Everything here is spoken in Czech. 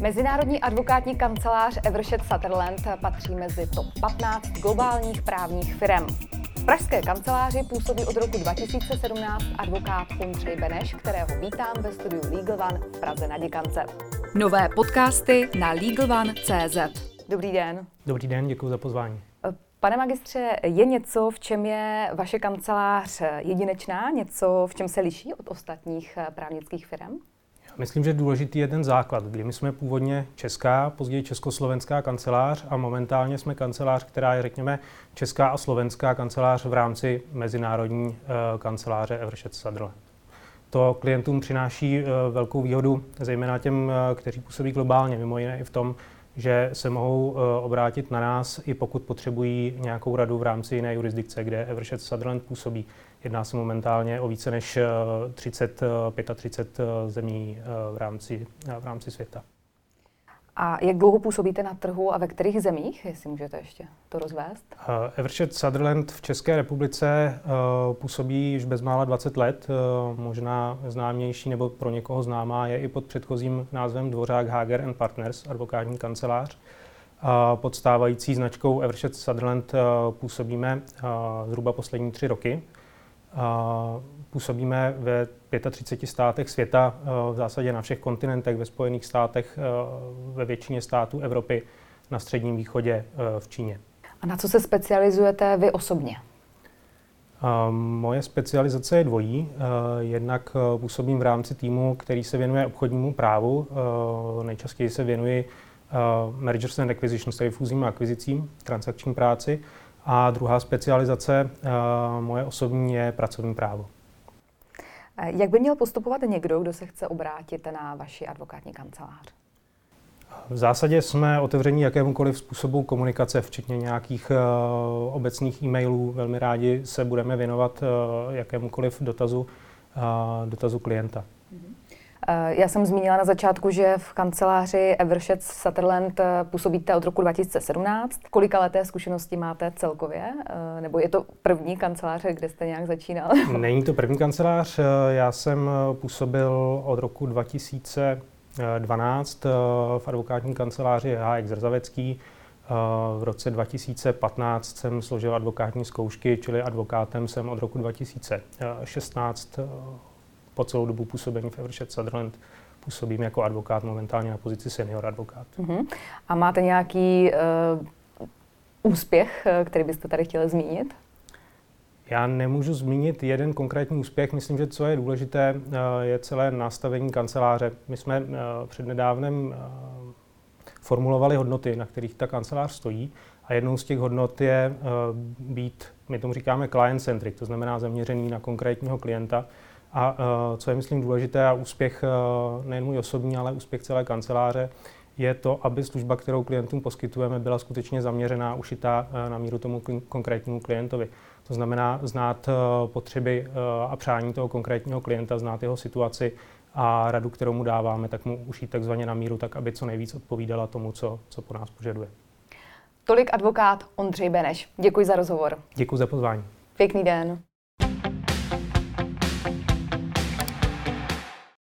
Mezinárodní advokátní kancelář Evershed Sutherland patří mezi top 15 globálních právních firm. V pražské kanceláři působí od roku 2017 advokát Ondřej Beneš, kterého vítám ve studiu Legal One v Praze na Děkance. Nové podcasty na LegalOne.cz Dobrý den. Dobrý den, děkuji za pozvání. Pane magistře, je něco, v čem je vaše kancelář jedinečná, něco, v čem se liší od ostatních právnických firm? Myslím, že důležitý je ten základ, kdy my jsme původně česká, později československá kancelář a momentálně jsme kancelář, která je, řekněme, česká a slovenská kancelář v rámci mezinárodní uh, kanceláře Evershed Sutherland. To klientům přináší uh, velkou výhodu, zejména těm, uh, kteří působí globálně, mimo jiné i v tom, že se mohou obrátit na nás, i pokud potřebují nějakou radu v rámci jiné jurisdikce, kde Evershed Sutherland působí. Jedná se momentálně o více než 30, eh, 35 eh, eh, zemí v rámci, v rámci světa. A jak dlouho působíte na trhu a ve kterých zemích, jestli můžete ještě to rozvést? Uh, Evershed Sutherland v České republice uh, působí již bezmála 20 let. Uh, možná známější nebo pro někoho známá je i pod předchozím názvem Dvořák Hager and Partners, advokátní kancelář. Pod stávající značkou Evershed Sutherland působíme zhruba poslední tři roky. Působíme ve 35 státech světa, v zásadě na všech kontinentech, ve Spojených státech, ve většině států Evropy, na Středním východě, v Číně. A na co se specializujete vy osobně? Moje specializace je dvojí. Jednak působím v rámci týmu, který se věnuje obchodnímu právu. Nejčastěji se věnuji mergers and acquisitions, tedy fúzím a akvizicím, transakční práci. A druhá specializace uh, moje osobní je pracovní právo. Jak by měl postupovat někdo, kdo se chce obrátit na vaši advokátní kancelář? V zásadě jsme otevření jakémukoliv způsobu komunikace, včetně nějakých uh, obecných e-mailů. Velmi rádi se budeme věnovat uh, jakémukoliv dotazu, uh, dotazu klienta. Eh, já jsem zmínila na začátku, že v kanceláři Evershed Sutherland eh, působíte od roku 2017. Kolika leté zkušenosti máte celkově? Eh, nebo je to první kancelář, kde jste nějak začínal? Není to první kancelář. Já jsem působil od roku 2012 v advokátní kanceláři HX Zrzavecký. V roce 2015 jsem složil advokátní zkoušky, čili advokátem jsem od roku 2016 po celou dobu působení v Evershed Sutherland působím jako advokát momentálně na pozici senior advokát. Uh-huh. A máte nějaký uh, úspěch, eh, který byste tady chtěli zmínit? Já nemůžu zmínit jeden konkrétní úspěch. Myslím, že co je důležité, uh, je celé nastavení kanceláře. My jsme uh, přednedávnem uh, formulovali hodnoty, na kterých ta kancelář stojí. A jednou z těch hodnot je být, my tomu říkáme client-centric, to znamená zaměřený na konkrétního klienta. A uh, co je, myslím, důležité a úspěch uh, nejen můj osobní, ale úspěch celé kanceláře, je to, aby služba, kterou klientům poskytujeme, byla skutečně zaměřená, ušitá uh, na míru tomu konkrétnímu klientovi. To znamená znát potřeby a přání toho konkrétního klienta, znát jeho situaci a radu, kterou mu dáváme, tak mu ušít takzvaně na míru, tak aby co nejvíc odpovídala tomu, co, co po nás požaduje. Tolik advokát Ondřej Beneš. Děkuji za rozhovor. Děkuji za pozvání. Pěkný den.